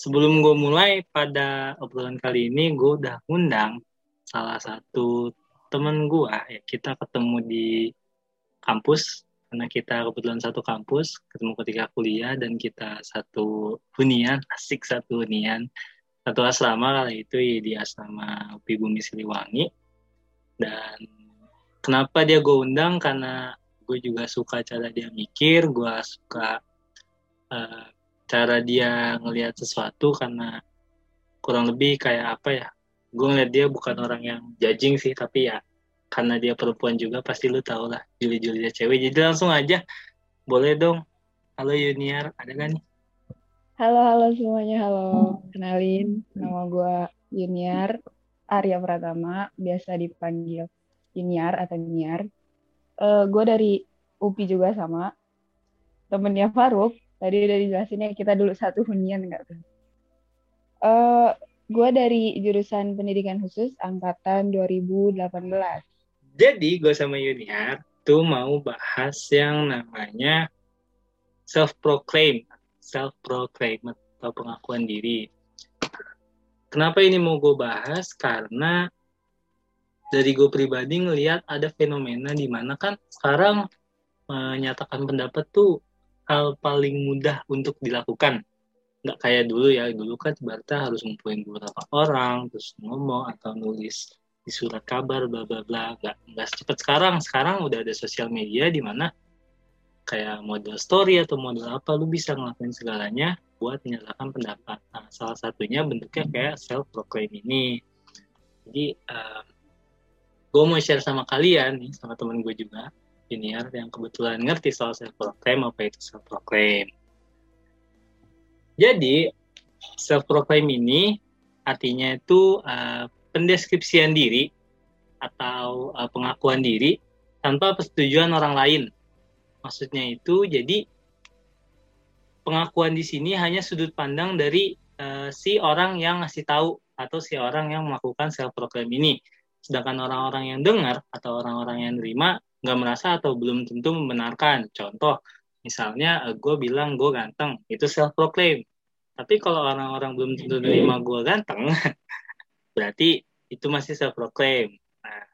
sebelum gue mulai pada obrolan kali ini, gue udah ngundang salah satu temen gue. Ya, kita ketemu di kampus, karena kita kebetulan satu kampus, ketemu ketika kuliah, dan kita satu hunian, asik satu hunian. Satu asrama kali itu ya, di asrama Upi Bumi Siliwangi. Dan kenapa dia gue undang? Karena gue juga suka cara dia mikir, gue suka uh, cara dia ngelihat sesuatu karena kurang lebih kayak apa ya gue ngeliat dia bukan orang yang judging sih tapi ya karena dia perempuan juga pasti lu tau lah Juli-Juli dia cewek. Jadi langsung aja boleh dong. Halo Yuniar. Ada gak nih? Halo halo semuanya. Halo kenalin. Nama gue Yuniar Arya Pratama biasa dipanggil Yuniar atau Yuniar uh, gue dari UPI juga sama. Temennya Faruk Tadi udah dijelasin ya kita dulu satu hunian nggak tuh? Uh, gue dari jurusan pendidikan khusus angkatan 2018. Jadi gue sama Yuniar tuh mau bahas yang namanya self proclaim, self proclaim atau pengakuan diri. Kenapa ini mau gue bahas? Karena dari gue pribadi ngelihat ada fenomena di mana kan sekarang menyatakan pendapat tuh hal paling mudah untuk dilakukan. Nggak kayak dulu ya dulu kan Barta harus ngumpulin beberapa orang terus ngomong atau nulis di surat kabar bla bla bla. Nggak nggak secepat sekarang. Sekarang udah ada sosial media di mana kayak model story atau model apa lu bisa ngelakuin segalanya buat menyatakan pendapat. Nah, salah satunya bentuknya kayak self proclaim ini. Jadi uh, gue mau share sama kalian nih sama temen gue juga junior yang kebetulan ngerti soal self proclaim apa itu self proclaim. Jadi self proclaim ini artinya itu uh, pendeskripsian diri atau uh, pengakuan diri tanpa persetujuan orang lain. Maksudnya itu jadi pengakuan di sini hanya sudut pandang dari uh, si orang yang ngasih tahu atau si orang yang melakukan self proclaim ini. Sedangkan orang-orang yang dengar atau orang-orang yang nerima nggak merasa atau belum tentu membenarkan. Contoh, misalnya uh, gue bilang gue ganteng, itu self proclaim. Tapi kalau orang-orang belum tentu terima gue ganteng, berarti itu masih self proclaim. Nah,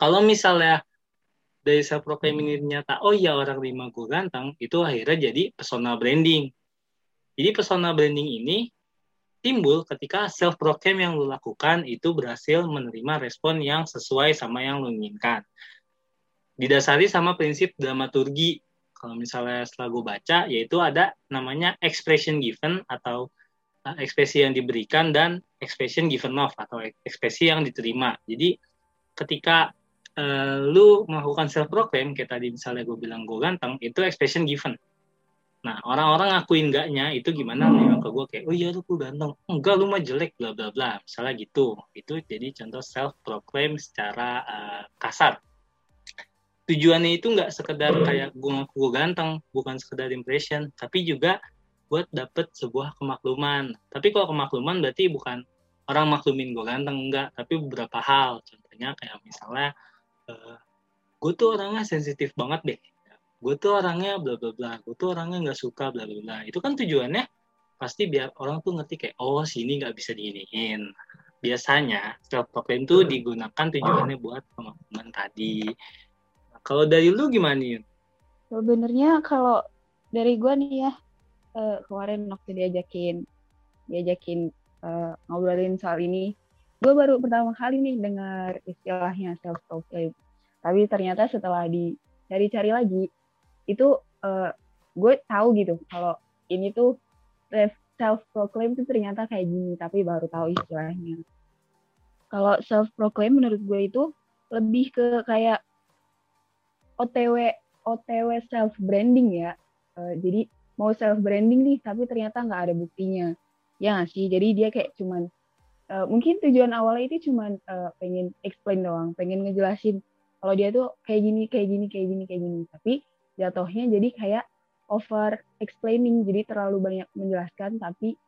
kalau misalnya dari self proclaim ini ternyata oh ya orang terima gue ganteng, itu akhirnya jadi personal branding. Jadi personal branding ini timbul ketika self proclaim yang lu lakukan itu berhasil menerima respon yang sesuai sama yang lu inginkan. Didasari sama prinsip dramaturgi. Kalau misalnya setelah gue baca, yaitu ada namanya expression given atau uh, ekspresi yang diberikan dan expression given off atau ekspresi yang diterima. Jadi ketika uh, lu melakukan self proclaim, kayak tadi misalnya gue bilang gue ganteng, itu expression given Nah, orang-orang ngakuin enggaknya itu gimana hmm. ke gue kayak, oh iya lu ganteng, enggak lu mah jelek, bla bla bla, misalnya gitu. Itu jadi contoh self proclaim secara uh, kasar. Tujuannya itu enggak sekedar kayak gue ngaku gue ganteng, bukan sekedar impression, tapi juga buat dapet sebuah kemakluman. Tapi kalau kemakluman berarti bukan orang maklumin gue ganteng enggak, tapi beberapa hal. Contohnya kayak misalnya, uh, gue tuh orangnya sensitif banget deh gue tuh orangnya bla bla bla gue tuh orangnya nggak suka bla bla bla. Itu kan tujuannya pasti biar orang tuh ngerti kayak oh sini nggak bisa diiniin. Biasanya self proclaim tuh digunakan tujuannya buat pemahaman tadi. Nah, kalau dari lu gimana Yun? Sebenarnya kalau dari gue nih ya uh, kemarin waktu diajakin diajakin uh, ngobrolin soal ini gue baru pertama kali nih dengar istilahnya self proclaim. Tapi ternyata setelah dicari-cari lagi itu uh, gue tahu gitu kalau ini tuh self proclaim tuh ternyata kayak gini tapi baru tahu istilahnya. Kalau self proclaim menurut gue itu lebih ke kayak OTW OTW self branding ya. Uh, jadi mau self branding nih tapi ternyata nggak ada buktinya. Ya gak sih? Jadi dia kayak cuman uh, mungkin tujuan awalnya itu cuman uh, pengen explain doang pengen ngejelasin kalau dia tuh kayak gini kayak gini kayak gini kayak gini. Tapi jatuhnya jadi kayak over explaining. Jadi terlalu banyak menjelaskan tapi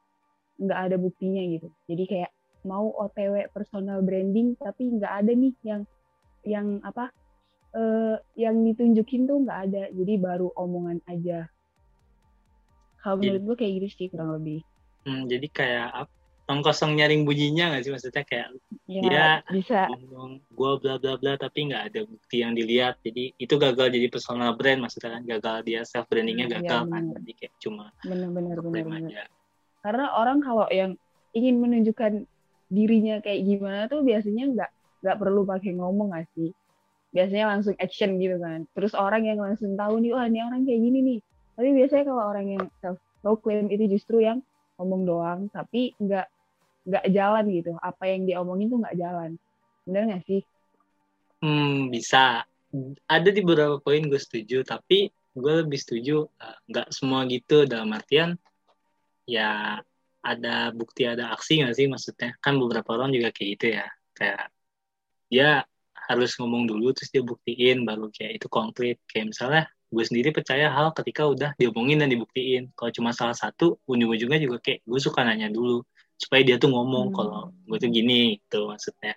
nggak ada buktinya gitu. Jadi kayak mau OTW personal branding tapi nggak ada nih yang yang apa uh, yang ditunjukin tuh nggak ada. Jadi baru omongan aja. Kalau menurut gue kayak gitu sih kurang lebih. Hmm, jadi kayak apa? Tong kosong nyaring bunyinya nggak sih maksudnya kayak Ya, dia bisa. ngomong gue bla bla bla tapi nggak ada bukti yang dilihat jadi itu gagal jadi personal brand maksudnya kan gagal dia self brandingnya Iya, gagal kan benar. jadi kayak cuma Benar-benar aja Karena orang kalau yang ingin menunjukkan dirinya kayak gimana tuh biasanya nggak nggak perlu pakai ngomong nggak sih? Biasanya langsung action gitu kan. Terus orang yang langsung tahu nih, wah ini orang kayak gini nih. Tapi biasanya kalau orang yang self proclaim itu justru yang ngomong doang, tapi nggak nggak jalan gitu. Apa yang diomongin tuh nggak jalan. Bener nggak sih? hmm bisa. Ada di beberapa poin gue setuju tapi gue lebih setuju eh, nggak semua gitu. Dalam artian ya ada bukti ada aksi nggak sih maksudnya? Kan beberapa orang juga kayak gitu ya. Kayak dia harus ngomong dulu terus dia buktiin baru kayak itu konkret. Kayak misalnya gue sendiri percaya hal ketika udah diomongin dan dibuktiin. Kalau cuma salah satu ujung-ujungnya juga kayak gue suka nanya dulu supaya dia tuh ngomong Hmm. kalau gue tuh gini gitu maksudnya.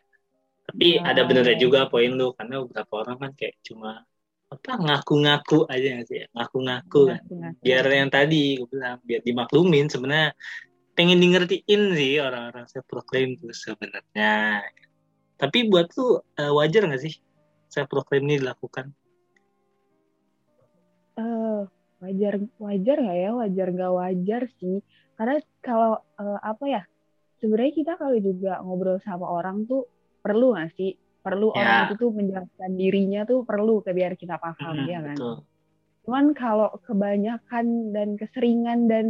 Tapi Ya, ada benernya ya, juga poin lu karena beberapa orang kan kayak cuma apa ngaku-ngaku aja sih ngaku-ngaku kan? Biar yang tadi gue bilang biar dimaklumin sebenarnya. Pengen di ngertiin sih orang-orang saya proklaim tuh sebenarnya. Tapi buat lu eh, wajar nggak sih saya proklaim ini dilakukan? Eh, wajar wajar nggak ya? Wajar nggak wajar sih karena kalau eh, apa ya sebenarnya kita kalau juga ngobrol sama orang tuh perlu nggak sih? Perlu Ya. orang itu tuh menjelaskan dirinya tuh perlu ke biar kita paham Mm, ya kan? betul. Cuman kalau kebanyakan dan keseringan dan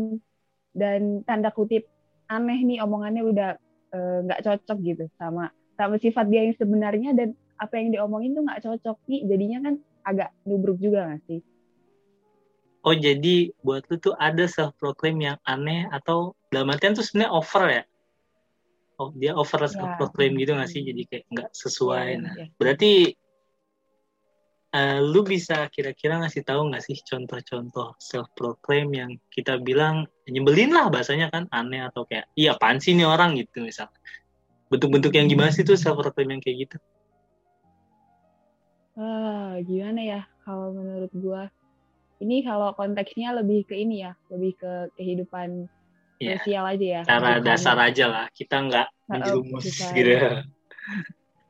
dan tanda kutip aneh nih omongannya udah eh, nggak cocok gitu sama sama sifat dia yang sebenarnya dan apa yang diomongin tuh nggak cocok nih. Jadinya kan agak nubruk juga nggak sih oh jadi buat lu tuh ada self proclaim yang aneh atau dalam artian tuh sebenarnya over ya? Oh dia over self proclaim gitu nggak sih? Jadi kayak nggak sesuai. Iya, nah iya. berarti eh, lu bisa kira-kira ngasih tahu nggak sih contoh-contoh self proclaim yang kita bilang nyebelin lah bahasanya kan aneh atau kayak iya apaan sih nih orang? gitu misal. Bentuk-bentuk yang gimana sih tuh self proclaim yang kayak gitu? Ah, gimana ya? Kalau menurut gua? Ini kalau konteksnya lebih ke ini ya, lebih ke kehidupan Iya. sosial aja ya. cara Bukan- dasar aja lah kita nggak menjerumus bukan. gitu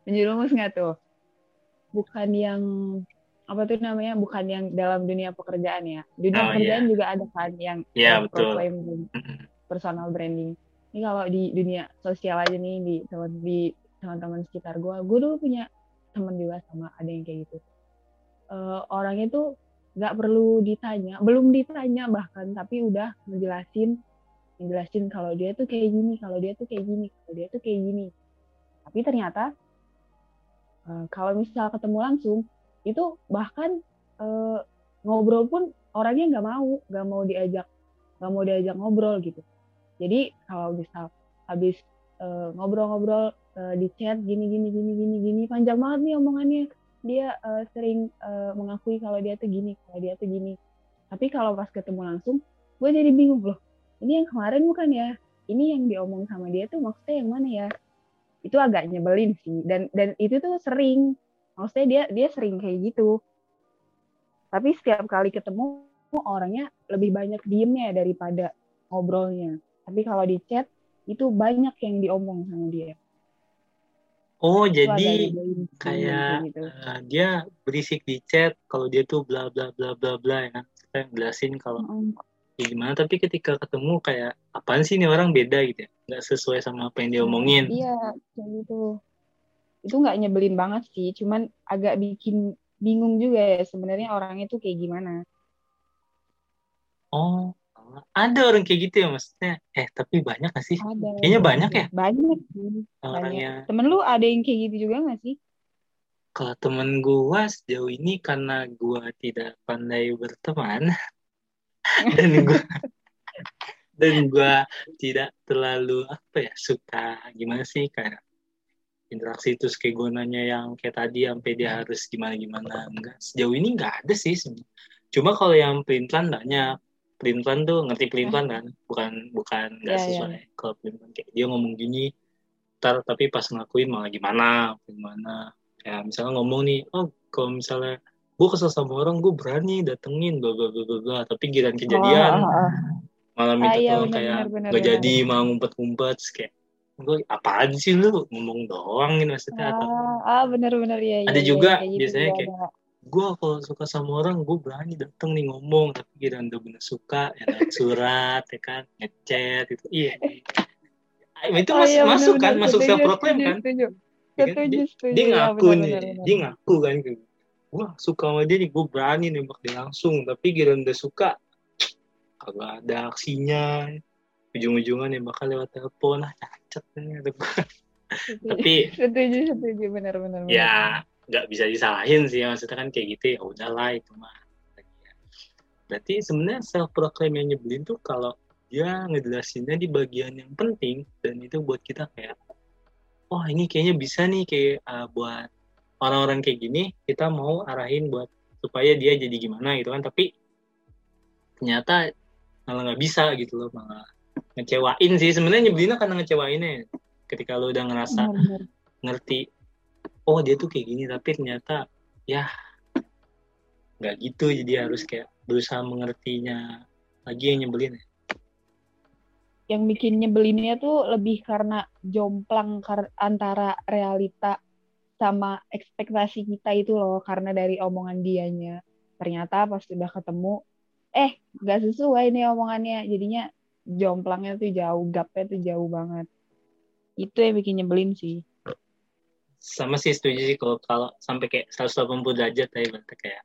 Menjerumus nggak tuh? Bukan yang apa tuh namanya? Bukan yang dalam dunia pekerjaan ya. Dunia Oh, pekerjaan juga ada kan yang Iya, betul. personal branding. Ini kalau di dunia sosial aja nih di teman di teman-teman sekitar gua, gua dulu punya teman juga sama ada yang kayak gitu. Eh, orangnya tuh nggak perlu ditanya, belum ditanya bahkan, tapi udah ngejelasin, ngejelasin kalau dia tuh kayak gini, kalau dia tuh kayak gini, kalau dia tuh kayak gini. Tapi ternyata eh, kalau misal ketemu langsung, itu bahkan eh, ngobrol pun orangnya nggak mau, nggak mau diajak, nggak mau diajak ngobrol gitu. Jadi kalau misal habis eh, ngobrol-ngobrol eh, di chat gini gini gini gini gini panjang banget nih omongannya dia eh, sering eh, mengakui kalau dia tuh gini kalau dia tuh gini. Tapi kalau pas ketemu langsung gue jadi bingung loh. Ini yang kemarin bukan ya? Ini yang diomong sama dia tuh maksudnya yang mana ya? Itu agak nyebelin sih. Dan dan itu tuh sering. Maksudnya dia dia sering kayak gitu. Tapi setiap kali ketemu orangnya lebih banyak diemnya daripada ngobrolnya. Tapi kalau di chat itu banyak yang diomong sama dia oh jadi kayak gitu. eh, dia berisik di chat kalau dia tuh bla bla bla bla bla ya kan kita jelasin kalau Mm-mm. ya gimana tapi ketika ketemu kayak apaan sih ini orang beda gitu ya nggak sesuai sama apa yang dia omongin Iya, kayak gitu. Itu nggak nyebelin banget sih, cuman agak bikin bingung juga ya sebenarnya orangnya tuh kayak gimana. oh ada orang kayak gitu ya maksudnya eh tapi banyak gak sih Ada. Kayaknya banyak ya? Banyak orang Banyak. yang Temen lu ada yang kayak gitu juga nggak sih? kalau temen gua sejauh ini karena gua tidak pandai berteman dan gua dan gua tidak terlalu apa ya suka gimana sih kayak interaksi terus kayak gue yang kayak tadi sampai dia harus gimana gimana enggak sejauh ini nggak ada sih cuma kalau yang pelin-pelan banyak pelin-pelan tuh ngerti pelin-pelan kan? Bukan bukan nggak Iya, iya. sesuai kalau pelin-pelan kayak dia ngomong gini ntar tapi pas ngelakuin malah gimana? Gimana? Ya misalnya ngomong nih oh kalau misalnya gue kesel sama orang gue berani datengin bla bla bla bla tapi giliran kejadian Oh, oh, oh. malah minta Ah, iya, tolong kayak gak jadi mau ngumpet-ngumpet. Terus kayak gue apaan sih lu? Ngomong doang gitu maksudnya atau Ah, ah benar-benar ya. Ada juga kayak gitu biasanya juga kayak, ada. Gue kalau suka sama orang gue berani datang nih ngomong tapi kira udah bener suka ya surat ya kan ngechat itu iya itu Oh, mas- iya, masuk kan benar-benar. masuk self proclaim kan Setuju. Ya kan? Setuju, setuju. dia ya, ngaku nih dia ngaku kan gue suka sama dia nih gue berani nembak dia langsung tapi kira udah suka kagak ada aksinya ujung-ujungnya nembaknya lewat telepon lah cacat nih tapi setuju, setuju, benar-benar. ya nggak bisa disalahin sih maksudnya kan kayak gitu ya udahlah itu mah. Berarti sebenarnya self proclaim yang nyebelin tuh kalau dia ngejelasinnya di bagian yang penting dan itu buat kita kayak oh ini kayaknya bisa nih kayak uh, buat orang-orang kayak gini kita mau arahin buat supaya dia jadi gimana gitu kan. Tapi ternyata malah nggak bisa gitu loh malah ngecewain sih. Sebenarnya nyebelinnya karena ngecewainnya ketika lo udah ngerasa ngerti oh dia tuh kayak gini tapi ternyata ya nggak gitu. Jadi harus kayak berusaha mengertinya lagi yang nyebelin Yang bikin nyebelinnya tuh lebih karena jomplang kar- antara realita sama ekspektasi kita itu loh karena dari omongan dianya. Ternyata pas sudah ketemu eh nggak sesuai nih omongannya. Jadinya jomplangnya tuh jauh gapnya tuh jauh banget. Itu yang bikin nyebelin sih sama sih setuju sih kalau kalau sampai kayak 180 derajat ya berarti kayak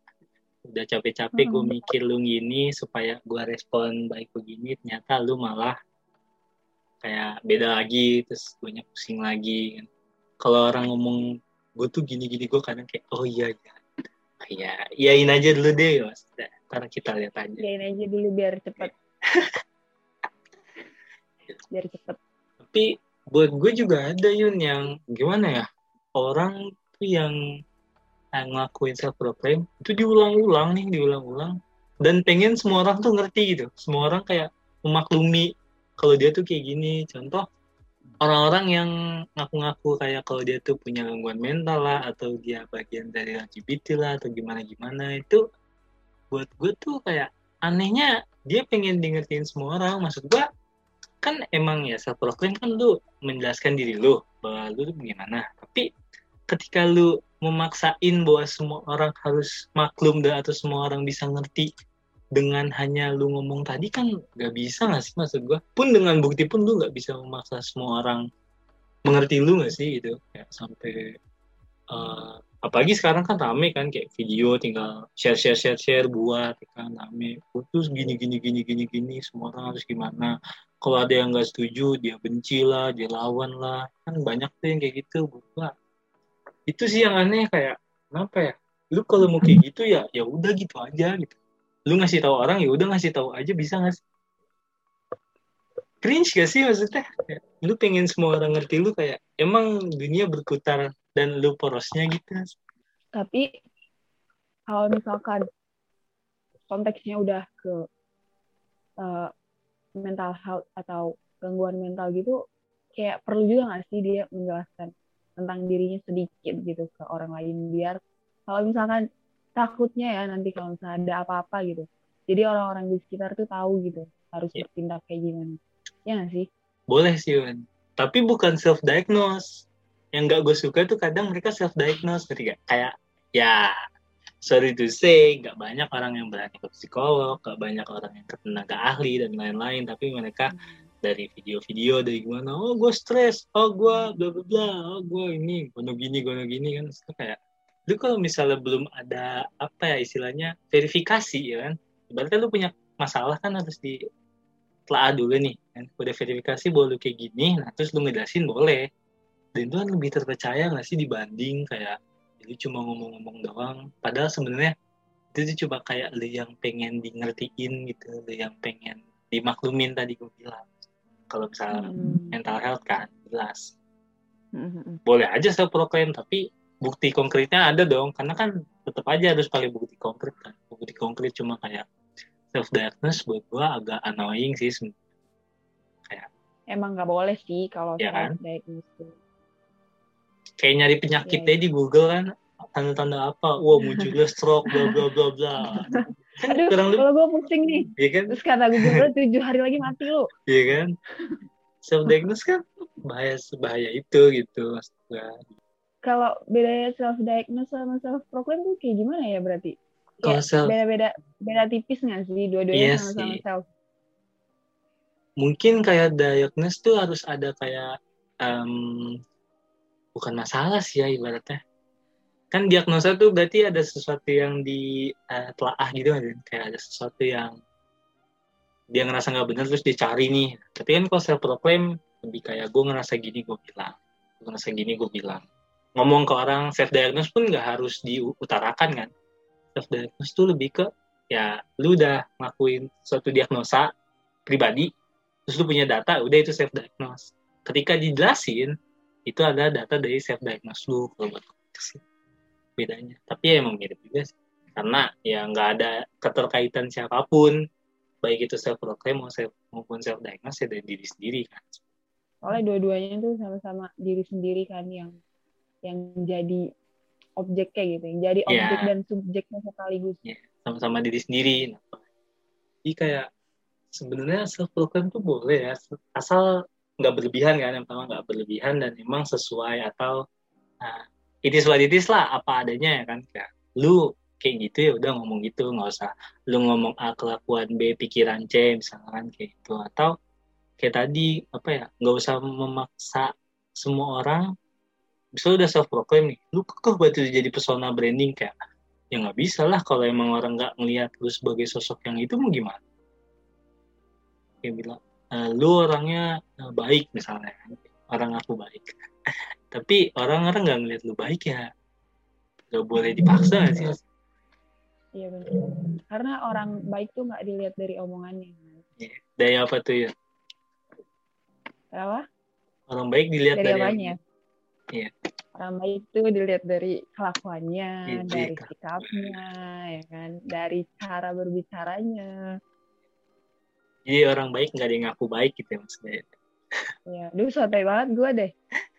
udah capek-capek gue Hmm. mikir lu gini supaya gue respon baik begini ternyata lu malah kayak beda lagi terus gue pusing lagi kalau orang ngomong gue tuh gini-gini gue kadang kayak oh iya iya. Iya iyain aja dulu deh mas karena kita lihat aja. Yain aja dulu biar cepet. Biar cepet. Tapi buat gue juga ada Yun yang gimana ya orang tuh yang yang ngelakuin self proclaim itu diulang-ulang nih diulang-ulang. Dan pengen semua orang tuh ngerti gitu. Semua orang kayak memaklumi kalau dia tuh kayak gini. Contoh orang-orang yang ngaku-ngaku kayak kalau dia tuh punya gangguan mental lah atau dia bagian dari LGBT lah atau gimana-gimana itu buat gue tuh kayak anehnya dia pengen di ngertiin semua orang. Maksud gue kan emang ya self proclaim kan lu menjelaskan diri lu bahwa lu tuh gimana ketika lu memaksain bahwa semua orang harus maklum dan atau semua orang bisa ngerti dengan hanya lu ngomong tadi kan nggak bisa nggak sih maksud gua? Pun dengan bukti pun lu nggak bisa memaksa semua orang mengerti lu nggak sih gitu? Kayak sampai eh, apalagi sekarang kan rame kan kayak video tinggal share share share share buat ya kan rame. Terus gini gini gini gini gini semua orang harus gimana? Kalau ada yang nggak setuju dia benci lah dia lawan lah. Kan banyak tuh yang kayak gitu gua itu sih yang aneh kayak kenapa ya? Lu kalau mau kayak gitu ya ya udah gitu aja gitu. Lu ngasih tahu orang ya udah ngasih tahu aja bisa nggak sih? Cringe gak sih maksudnya? Lu pengen semua orang ngerti lu kayak emang dunia berputar dan lu porosnya gitu. Tapi kalau misalkan konteksnya udah ke eh, mental health atau gangguan mental gitu kayak perlu juga nggak sih dia menjelaskan tentang dirinya sedikit gitu ke orang lain biar kalau misalkan takutnya ya nanti kalau misalnya ada apa-apa gitu jadi orang-orang di sekitar tuh tahu gitu harus Iya. bertindak kayak gimana ya nggak sih boleh sih Wan. tapi bukan self diagnose yang gak gue suka tuh kadang mereka self diagnose gak? kayak ya sorry to say gak banyak orang yang berani ke psikolog gak banyak orang yang ke tenaga ahli dan lain-lain tapi mereka dari video-video dari gimana oh gue stres oh gue bla bla bla oh gue ini gono gini gono gini kan. Terus kayak lu kalau misalnya belum ada apa ya istilahnya verifikasi ya kan. Berarti lu punya masalah kan harus di telah dulu nih kan. Udah verifikasi bahwa lu kayak gini nah terus lu ngejelasin boleh. Dan itu kan lebih terpercaya nggak sih dibanding kayak lu cuma ngomong-ngomong doang. Padahal sebenarnya itu tuh cuma kayak lu yang pengen di ngertiin gitu lu yang pengen dimaklumin tadi gue bilang kalau misalnya Hmm. mental health kan jelas Hmm, boleh aja self proclaim tapi bukti konkretnya ada dong karena kan tetap aja harus pakai bukti konkret kan bukti konkret cuma kayak self diagnose buat gua agak annoying sih sebenarnya. emang nggak boleh sih kalau Ya kan? self diagnosis kayak nyari penyakitnya Iya. di Google kan tanda-tanda apa wah munculnya stroke bla bla bla bla Aduh, Kurang lebih- kalau gue pusing nih. Iya kan? Terus kata Google tujuh hari lagi mati lu. Iya kan? Self diagnose kan bahaya sebahaya itu gitu maksud. Kalau bedanya self diagnose sama self proclaim tuh kayak gimana ya berarti? Kalau Ya, self beda-beda beda tipis nggak sih dua-duanya Iya sama-sama sih. self? mungkin kayak diagnose tuh harus ada kayak em, bukan masalah sih ya ibaratnya. Kan diagnosa tuh berarti ada sesuatu yang ditelaah gitu kan, kayak ada sesuatu yang dia ngerasa nggak benar terus dicari nih. Tapi kan kalau self proclaim lebih kayak gue ngerasa gini gue bilang, gue ngerasa gini gue bilang. Ngomong ke orang self diagnose pun nggak harus diutarakan kan. Self diagnose tuh lebih ke ya lu udah ngelakuin suatu diagnosa pribadi, terus lu punya data, udah itu self diagnose. Ketika dijelasin itu ada data dari self diagnose lu kalau buat sih bedanya. Tapi ya emang mirip juga sih. Karena ya nggak ada keterkaitan siapa pun baik itu self proclaim maupun self maupun self diagnose ya dari diri sendiri kan Soalnya dua-duanya tuh sama-sama diri sendiri kan yang yang jadi objeknya gitu, yang jadi Iya. objek dan subjeknya sekaligus. sama-sama diri sendiri nah, jadi kayak sebenarnya self proclaim tuh boleh ya asal nggak berlebihan kan yang pertama nggak berlebihan dan memang sesuai atau nah, itis what itis lah apa adanya ya kan? Kayak lu kayak gitu ya udah ngomong gitu nggak usah lu ngomong A kelakuan B pikiran C misalkan kayak gitu. Atau kayak tadi apa ya nggak usah memaksa semua orang. Bisa udah self proclaim nih lu kekeh buat itu jadi persona branding kayak ya nggak bisa lah kalau emang orang nggak ngelihat lu sebagai sosok yang itu mau gimana? Kayak bilang "Eh, lu orangnya eh, baik misalnya kan. orang aku baik tapi orang-orang nggak ngelihat lu baik ya nggak boleh dipaksa nggak sih Iya benar. Karena orang baik tuh nggak dilihat dari omongannya. dari apa tuh ya Apa? orang baik dilihat Dari dari, apanya? Iya. Orang baik tuh dilihat dari kelakuannya, Iya, dari kelakuan. sikapnya, ya kan, dari cara berbicaranya. jadi orang baik nggak ada yang ngaku baik gitu ya maksudnya Ya, duh sotoy banget gue deh.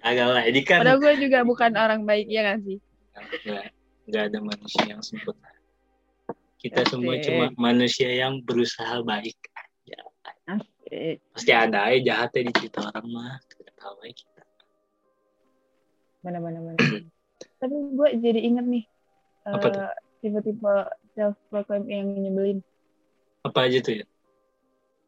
agak lah ini kan Padahal gue juga bukan orang baik ya kan sih. nggak nggak ada manusia yang sempurna kita semua Asik. cuma manusia yang berusaha baik aja Asik. pasti ada aja jahatnya di cerita orang mah kita tahu aja kita Mana-mana mana. Tapi gue jadi inget nih. Apa tuh? eh, tipe-tipe self proclaim yang nyebelin. apa aja tuh ya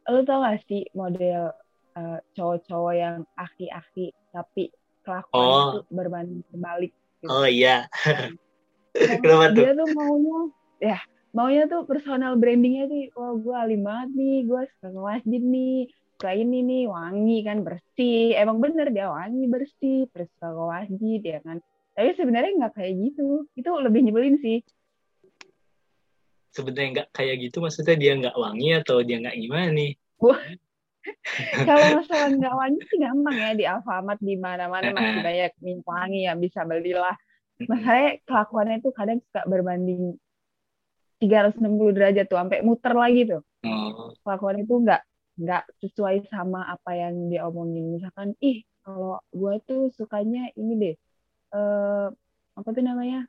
Lo tau gak sih model eh, cowok-cowok yang aki-aki tapi kelakuan Oh. itu berbanding terbalik. gitu. oh iya kenapa tuh dia tuh maunya ya maunya tuh personal brandingnya tuh wah gue alim banget nih gue suka masjid nih suka ini nih wangi kan bersih emang bener dia wangi bersih terus suka ke masjid ya kan tapi sebenarnya nggak kayak gitu itu lebih nyebelin sih sebenarnya nggak kayak gitu maksudnya dia nggak wangi atau dia nggak gimana nih kalau masalah nggak wangi sih gampang ya di Alfamart di mana-mana masih banyak minyak wangi yang bisa belilah. Masalahnya kelakuannya tuh kadang suka berbanding 360 derajat tuh sampai muter lagi tuh. Oh, kelakuan itu nggak nggak sesuai sama apa yang dia omongin misalkan ih kalau gue tuh sukanya ini deh eh apa tuh namanya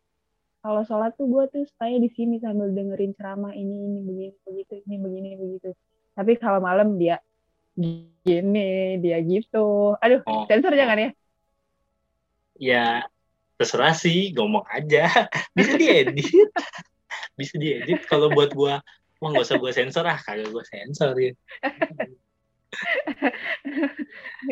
kalau sholat tuh gue tuh sukanya di sini sambil dengerin ceramah ini ini begini begitu ini begini begitu. Tapi kalau malam dia gini dia gitu. Aduh Oh. sensor jangan ya? Ya terserah sih ngomong aja. Bisa diedit. Bisa diedit. Kalau buat gua wah nggak usah gua sensor ah kagak gua sensor ya.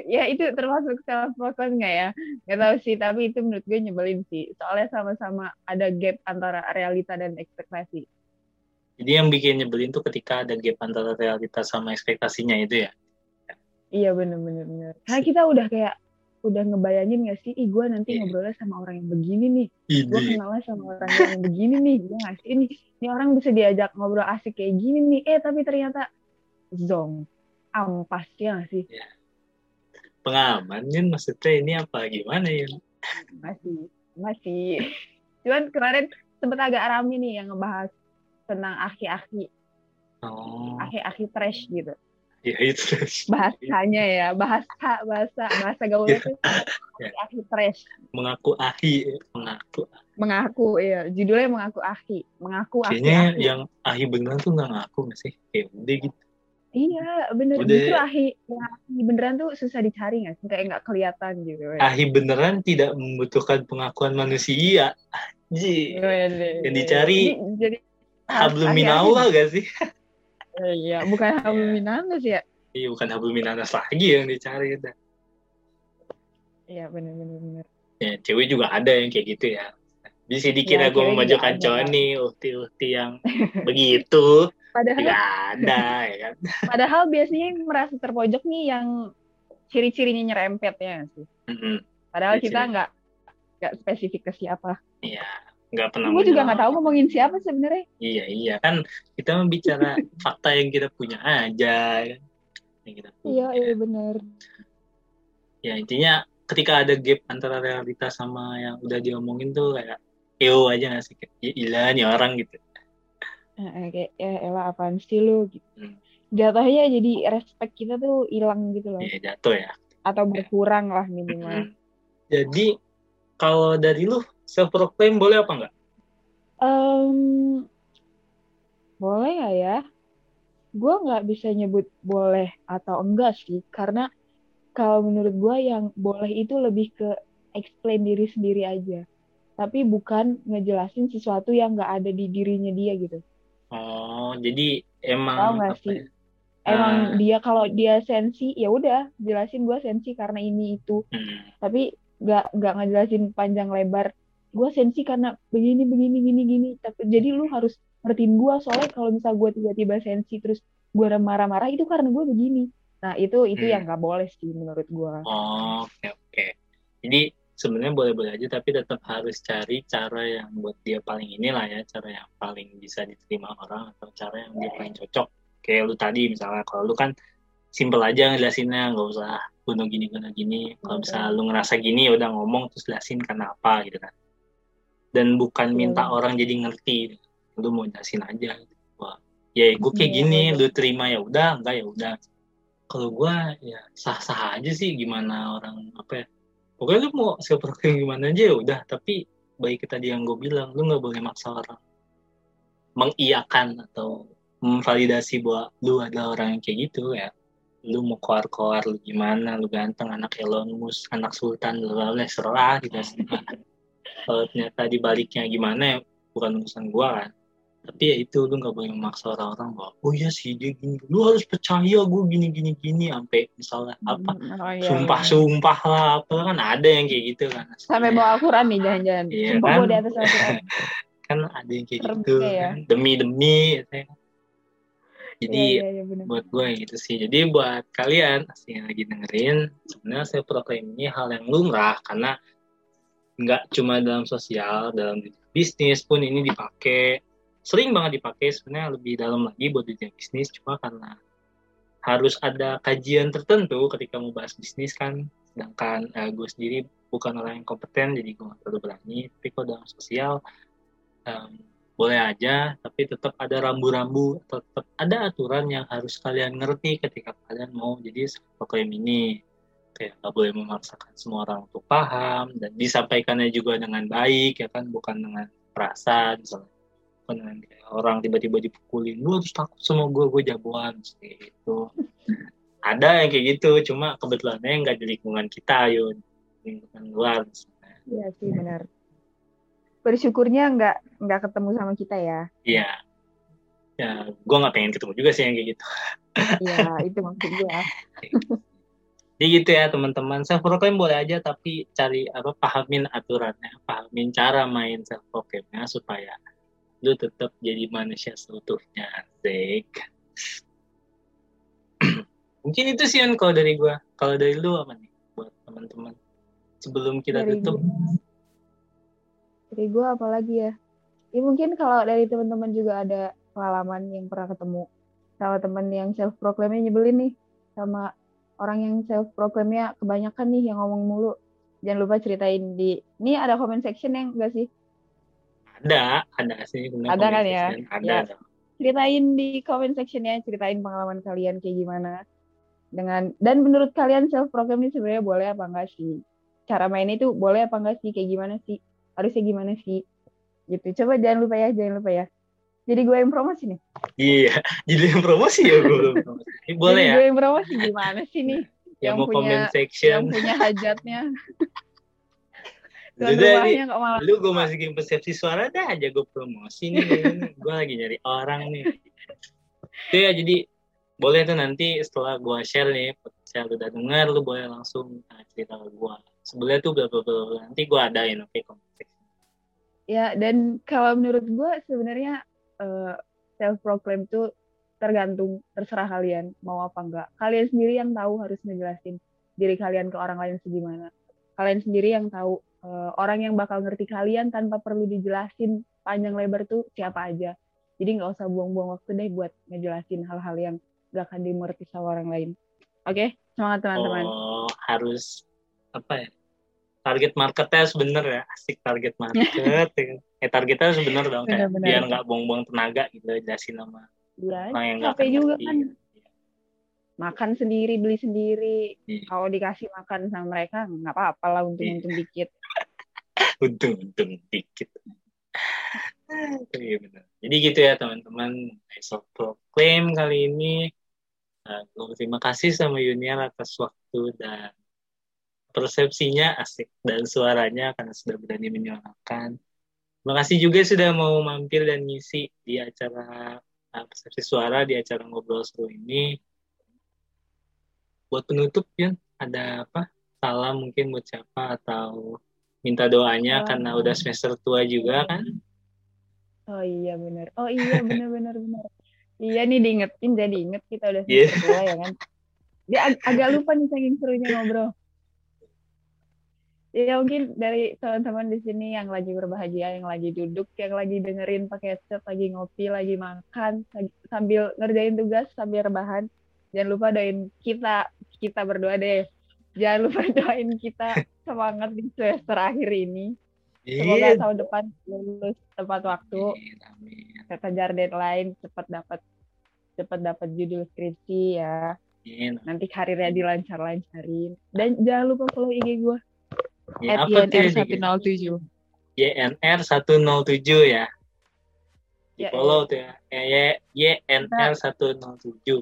Ya itu termasuk self proclaim nggak ya? Nggak tahu sih tapi itu menurut gue nyebelin sih. Soalnya sama-sama ada gap antara realita dan ekspektasi. Jadi yang bikin nyebelin tuh ketika ada gap antara realitas sama ekspektasinya itu ya Iya bener bener bener. Karena kita udah kayak udah ngebayangin gak sih, ih gue nanti Iya. ngobrolnya sama orang yang begini nih, gue kenalnya sama orang yang begini nih, gue nggak sih ini, ini orang bisa diajak ngobrol asik kayak gini nih, eh tapi ternyata zong, ampas ya gak sih? pengalaman kan maksudnya ini apa gimana ya Masih, masih. Cuman kemarin sempet agak rame nih yang ngebahas tentang aki-aki, oh aki-aki trash gitu. Ya itu bahasanya ya bahasa bahasa bahasa gaulnya tuh Ya. ahi trash mengaku ahi mengaku mengaku ya judulnya mengaku ahi. Mengaku ahi kayaknya ahi. yang ahi beneran tuh nggak ngaku nggak sih? Kayak udah gitu. Iya bener. Udah. justru ahi ahi beneran tuh susah dicari nggak sih? Kayak nggak kelihatan gitu ya. ahi beneran tidak membutuhkan pengakuan manusia. Ji, Wede. yang dicari Jadi- jadi hablum minallah gak sih iya. Bukan hablum minanas ya? Iya bukan hablum minanas lagi yang dicari udah iya bener ya cewek juga ada yang kayak gitu ya. Bisa dikira Ya, gue ada. cowok nih uhti-uhti yang begitu. Padahal tidak ada ya kan? Padahal biasanya yang merasa terpojok nih yang ciri-cirinya nyerempet ya sih? Mm-mm. padahal Ciri-ciri. kita nggak nggak spesifik ke siapa. Iya nggak pernah gue juga nggak tahu ngomongin siapa sebenarnya. Iya iya. Kan kita membicara fakta yang kita punya aja ya kan yang kita punya. iya iya bener ya intinya ketika ada gap antara realitas sama yang udah diomongin tuh kayak eu aja nggak sih? "Ya nih orang gitu. Eh, eh, kayak ya elah apaan sih lu? Gitu. Hmm. jatuhnya jadi respect kita tuh hilang gitu loh. Ya jatuh ya. Atau berkurang lah minimal. Jadi kalau dari lu self proclaim boleh apa enggak Em, boleh nggak ya gue nggak bisa nyebut boleh atau enggak sih karena kalau menurut gue yang boleh itu lebih ke explain diri sendiri aja tapi bukan ngejelasin sesuatu yang nggak ada di dirinya dia gitu oh jadi emang apa sih? ya? emang Ah. dia kalau dia sensi ya udah jelasin gue sensi karena ini itu Hmm. tapi nggak nggak ngejelasin panjang lebar gue sensi karena begini begini gini gini tapi jadi lu harus ngertiin gue soalnya kalau misal gue tiba-tiba sensi terus gue marah-marah itu karena gue begini nah itu itu Hmm. yang nggak boleh sih menurut gue Oh, oke oke. Jadi sebenarnya boleh-boleh aja tapi tetap harus cari cara yang buat dia paling inilah ya, cara yang paling bisa diterima orang atau cara yang dia paling cocok. Kayak lu tadi misalnya kalau lu kan simple aja ngejelasinnya, nggak usah bunuh gini bunuh gini. Kalau misalnya lu ngerasa gini ya udah ngomong terus jelasin karena apa gitu kan. Dan bukan Iya, minta betul. orang jadi ngerti. Lu mau jelasin aja. Wah, ya gue kayak Iya, gini, lu terima ya udah, enggak ya udah. Kalau gua ya sah-sah aja sih gimana orang apa ya. Pokoknya lu mau proclaim gimana aja ya udah. Tapi baik tadi yang gue bilang lu nggak boleh maksa orang. Mengiyakan atau memvalidasi bahwa lu adalah orang yang kayak gitu ya. Lu mau koar-koar lu gimana lu ganteng anak Elon Musk anak Sultan lu boleh serah gitu kalau ternyata dibaliknya gimana ya bukan urusan gua kan tapi ya itu lu nggak boleh memaksa orang-orang bahwa oh iya sih dia gini lu harus percaya gue gini gini gini sampai misalnya apa Hmm, oh, iya, sumpah iya. sumpah lah apa kan ada yang kayak gitu kan sampai bawa Al-Quran nih jangan-jangan Iya, sumpah kan? di atas Al-Quran kan ada yang kayak Serem gitu ya. kan demi demi gitu. jadi iya iya iya buat gue gitu sih jadi buat kalian yang lagi dengerin sebenarnya saya proclaim ini hal yang lumrah karena nggak cuma dalam sosial dalam bisnis pun ini dipakai. Sering banget dipakai sebenarnya lebih dalam lagi buat dunia bisnis cuma karena harus ada kajian tertentu ketika mau bahas bisnis kan. Sedangkan eh, gue sendiri bukan orang yang kompeten jadi gue nggak terlalu berani. Tapi kalau dalam sosial em, boleh aja tapi tetap ada rambu-rambu tetap ada aturan yang harus kalian ngerti ketika kalian mau jadi proklaim ini kayak nggak boleh memaksakan semua orang untuk paham dan disampaikannya juga dengan baik ya kan? Bukan dengan perasaan misalnya. Bukan dengan kayak orang tiba-tiba dipukulin lu harus takut sama gue gue jagoan seperti itu ada yang kayak gitu cuma kebetulannya nggak di lingkungan kita yun lingkungan luar misalnya. iya sih benar. Bersyukurnya nggak nggak ketemu sama kita ya. Iya. Ya gue nggak pengen ketemu juga sih yang kayak gitu. Iya itu maksud gue Jadi gitu ya teman-teman, self proclaim boleh aja tapi cari apa pahamin aturannya, pahamin cara main self proclaimnya supaya lu tetap jadi manusia seutuhnya. Asik. Mungkin itu sih yang kalau dari gua. Kalau dari lu apa nih buat teman-teman? Sebelum kita Dari tutup. dari gue apalagi ya ya mungkin kalau dari teman-teman juga ada pengalaman yang pernah ketemu sama teman yang self proclaimnya nyebelin nih sama orang yang self proclaimnya kebanyakan nih yang ngomong mulu. Jangan lupa ceritain di ini ada comment section yang enggak sih? Ada, ada sih. Ada kan ya? Ada. Ya. ceritain di comment section ya ceritain pengalaman kalian kayak gimana. Dengan dan menurut kalian self program ini sebenarnya boleh apa enggak sih? Cara main itu boleh apa enggak sih? Kayak gimana sih? Harusnya gimana sih? Gitu. Coba jangan lupa ya jangan lupa ya jadi gue yang promosi nih. Iya jadi yang promosi ya gue boleh jadi ya? gue yang promosi gimana sih nih? Yang, yang mau punya- comment section. yang punya hajatnya. Malah lu gue masukin persepsi suara dah aja gue promosi nih. Gue lagi nyari orang nih. Itu ya jadi boleh tuh nanti setelah gue share nih saya udah dengar lu boleh langsung cerita ke gue sebenarnya tuh bla bla bla nanti gue adain oke okay, Ya, dan kalau menurut gue sebenarnya self proclaim itu tergantung terserah kalian mau apa enggak. Kalian sendiri yang tahu harus ngejelasin diri kalian ke orang lain segimana. Kalian sendiri yang tahu eh, orang yang bakal ngerti kalian tanpa perlu dijelasin panjang lebar tuh siapa aja. Jadi nggak usah buang-buang waktu deh buat ngejelasin hal-hal yang gak akan dimengerti sama orang lain. Oke, semangat teman-teman. oh harus apa ya target marketnya harus bener ya asik target market ya. eh targetnya harus bener dong kayak Bener-bener. biar nggak buang-buang tenaga gitu jelasin nama Iya, orang yang nggak juga kan makan sendiri, beli sendiri. Iya. Kalau dikasih makan sama mereka nggak apa-apa lah untung-untung dikit. untung-untung dikit. Iya benar. Jadi gitu ya teman-teman, self proclaim kali ini. Uh, terima kasih sama Yuniar atas waktu dan persepsinya asik dan suaranya karena sudah berani menyuarakan. Terima kasih juga sudah mau mampir dan ngisi di acara uh, persepsi suara di acara ngobrol seru ini. Buat penutup Yun, ada apa? Salam mungkin buat siapa atau minta doanya Oh. karena udah semester tua juga kan? Oh iya bener. Oh iya bener bener bener. Iya nih diingetin jadi inget kita udah Iya. semester dua ya kan. Dia ag- agak lupa nih saking serunya ngobrol. Ya mungkin dari teman-teman di sini yang lagi berbahagia, yang lagi duduk, yang lagi dengerin pakai headset, lagi ngopi, lagi makan, lagi- sambil ngerjain tugas, sambil rebahan. Jangan lupa doain kita, kita berdua deh. Jangan lupa doain kita semangat di semester akhir ini. Semoga tahun depan lulus tepat waktu, amin, kejar deadline, cepat dapat cepat dapat judul skripsi ya. Nanti karirnya dilancar-lancarin. Dan jangan lupa follow IG gue Ya, at tuh INR107. YNR 107 ya. Di Ya, follow tuh ya. Y- YNR 107.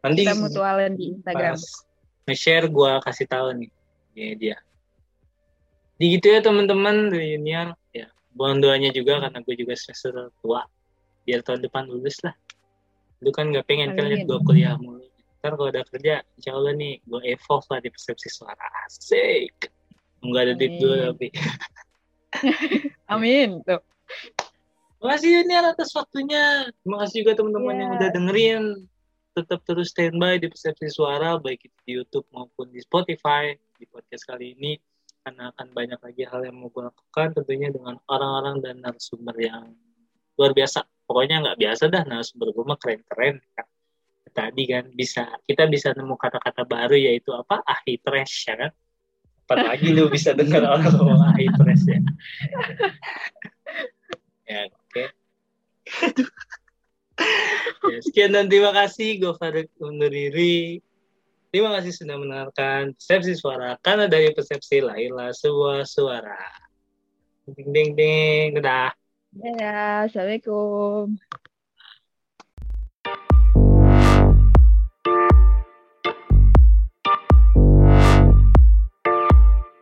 Nanti Kita mutualan di Instagram. nge-share gua kasih tahu nih. Ya dia. Di gitu ya teman-teman dari Junior. Ya, mohon doanya juga karena gue juga semester tua. Biar tahun depan lulus lah. Lu kan gak pengen kan lihat gue kuliah mulu. Ntar kalau udah kerja, insya Allah nih gue evolve lah di persepsi suara. Asik. Enggak ada duit dulu tapi. Amin. Tuh. Terima kasih Junior atas waktunya. Terima kasih juga teman-teman Iya. yang udah dengerin. Tetap terus standby di persepsi suara, baik itu di YouTube maupun di Spotify. Di podcast kali ini, karena akan banyak lagi hal yang mau gue lakukan, tentunya dengan orang-orang dan narasumber yang luar biasa. Pokoknya nggak biasa dah narasumber gue mah keren-keren. kan. Tadi kan bisa kita bisa nemu kata-kata baru yaitu apa? Ahi trash ya kan? Apalagi lu bisa dengar orang ngomong ahi trash ya. ya oke. ya, sekian dan terima kasih. Gue Farid undur diri. Terima kasih sudah mendengarkan persepsi suara karena dari persepsi lahirlah sebuah suara. Ding ding ding, dadah. Ya, Assalamualaikum.